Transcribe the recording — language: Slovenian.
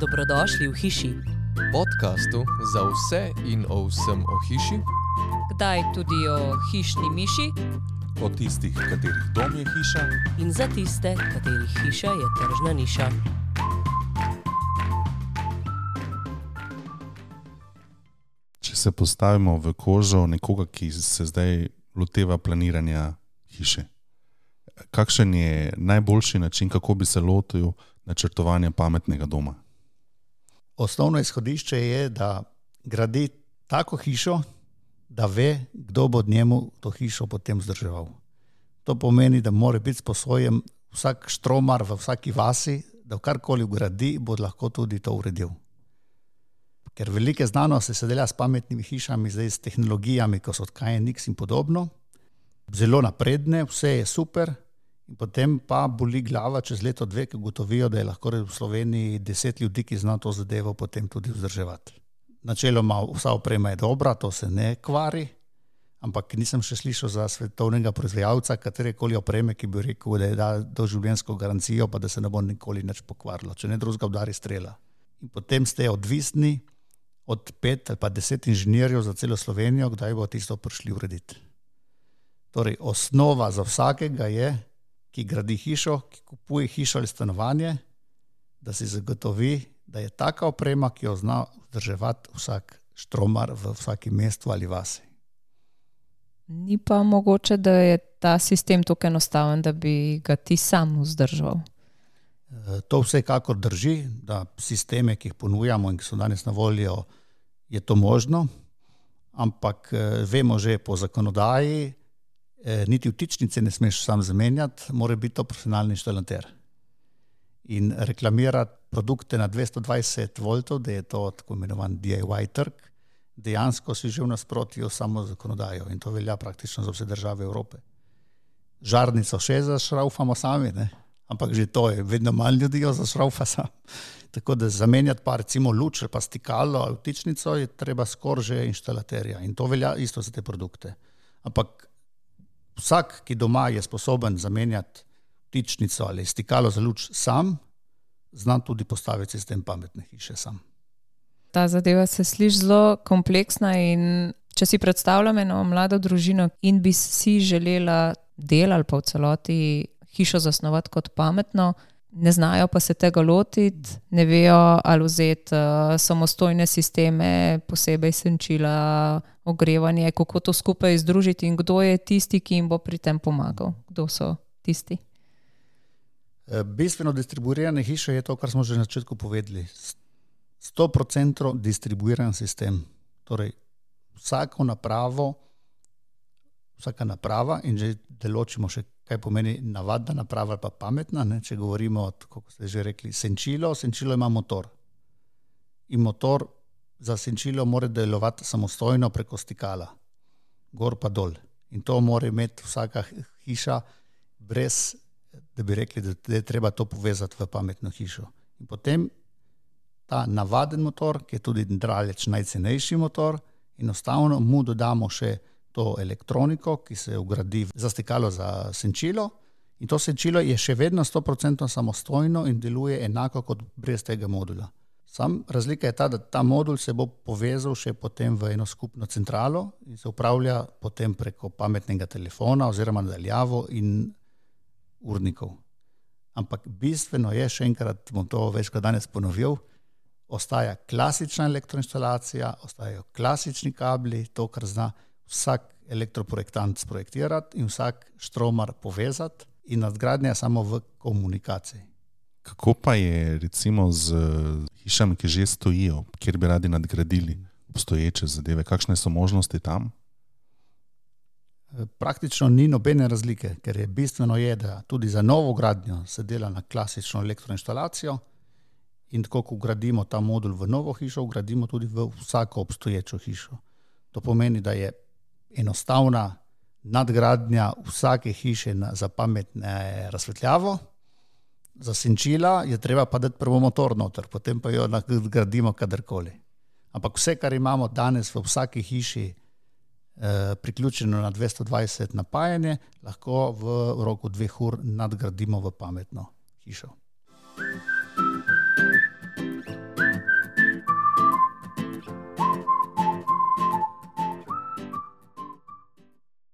Dobrodošli v hiši, podkastu za vse in o vsem o hiši, kdaj tudi o hišni miši o tistih, katerih dom je hiša, in za tiste, katerih hiša je tržna niša. Če se postavimo v kožo nekoga, ki se zdaj loteva planiranja hiše, kakšen je najboljši način, kako bi se lotil načrtovanja pametnega doma? Osnovno izhodišče je, da gradi tako hišo, da ve, kdo bo njemu to hišo potem vzdrževal. To pomeni, da mora biti sposojen vsak štromar v vsaki vasi, da karkoli ugradi, bo lahko tudi to uredil. Ker velike znanosti se dela s pametnimi hišami, zdaj s tehnologijami, kot so KNX in podobno, zelo napredne, vse je super, in potem pa boli glava čez leto, dve, ki ugotovijo, da je lahko v Sloveniji deset ljudi, ki znajo to zadevo potem tudi vzdrževati. Načeloma vsa oprema je dobra, to se ne kvari, ampak nisem še slišal za svetovnega proizvajalca katerekoli opreme, ki bi rekel, da je da doživljenjsko garancijo, pa da se ne bo nikoli več pokvarilo, če ne drugega udari strela. In potem ste odvisni od pet ali pa deset inženirjev za celo Slovenijo, kdaj bo tisto prišli urediti. Torej, osnova za vsakega je, ki gradi hišo, ki kupuje hišo ali stanovanje, da si zagotovi, da je taka oprema, ki jo zna vzdrževati vsak štromar v vsakem mestu ali vasi. Ni pa mogoče, da je ta sistem tako enostaven, da bi ga ti sam vzdržal. E, to vsekakor drži, da sisteme, ki jih ponujamo in ki so danes na voljo, je to možno, ampak e, vemo že po zakonodaji, e, niti vtičnice ne smeš sam zamenjati, mora biti to profesionalni inštalater. In reklamirati produkte na 220 voltov, da je to tako imenovan DIY trg, dejansko si že v nasprotju samo zakonodajo in to velja praktično za vse države Evrope. Žarnico še zašraufamo sami, ne? ampak že to je, vedno manj ljudi jo zašraufa sam. Tako da zamenjati pa recimo luč ali pa stikalo ali vtičnico je treba skoraj že inštalaterja in to velja isto za te produkte. Ampak vsak, ki doma je sposoben zamenjati vtičnico ali stikalo za luč sam, zna tudi postaviti sistem pametne hiše sam ta zadeva se sliši zelo kompleksna. Če si predstavljam eno mlado družino in bi si želela del ali pa v celoti hišo zasnovati kot pametno, ne znajo pa se tega lotiti, ne vejo ali vzeti uh, samostojne sisteme, posebej senčila, ogrevanje, kako to skupaj združiti in kdo je tisti, ki jim bo pri tem pomagal. Kdo so tisti? Eh, bistveno distribuirane hiše je to, kar smo že na začetku povedali. 100% distribuiran sistem. Torej, vsako napravo, vsaka naprava, in že deločimo še, kaj pomeni navadna naprava ali pa pametna. Ne? Če govorimo, kako ste že rekli, senčilo, senčilo ima motor. In motor za senčilo mora delovati samostojno preko stikala, gor pa dol. In to mora imeti vsaka hiša, brez da bi rekli, da je treba to povezati v pametno hišo. In potem ta navaden motor, ki je tudi draleč najcenejši motor, enostavno mu dodamo še to elektroniko, ki se ugradi za stikalo za senčilo. In to senčilo je še vedno 100% samostojno in deluje enako kot brez tega modula. Sam razlika je ta, da ta modul se bo povezal še potem v eno skupno centralo in se upravlja potem preko pametnega telefona oziroma nadaljavo in urnikov. Ampak bistveno je, še enkrat bom to večkrat danes ponovil, ostaja klasična elektroinstalacija, ostajajo klasični kabli, to, kar zna vsak elektroprojektant sprojektirati in vsak štromar povezati, in nadgradnja samo v komunikaciji. Kako pa je recimo z hišami, ki že stojijo, kjer bi radi nadgradili obstoječe zadeve, kakšne so možnosti tam? Praktično ni nobene razlike, ker je bistveno, je, da tudi za novo gradnjo se dela na klasično elektroinstalacijo, in tako, ko gradimo ta modul v novo hišo, gradimo tudi v vsako obstoječo hišo. To pomeni, da je enostavna nadgradnja vsake hiše na, za pametne razsvetljavo, za senčila je treba pa dati prvo motor noter, potem pa jo nadgradimo kadarkoli. Ampak vse, kar imamo danes v vsaki hiši eh, priključeno na 220 napajanje, lahko v roku dveh ur nadgradimo v pametno hišo.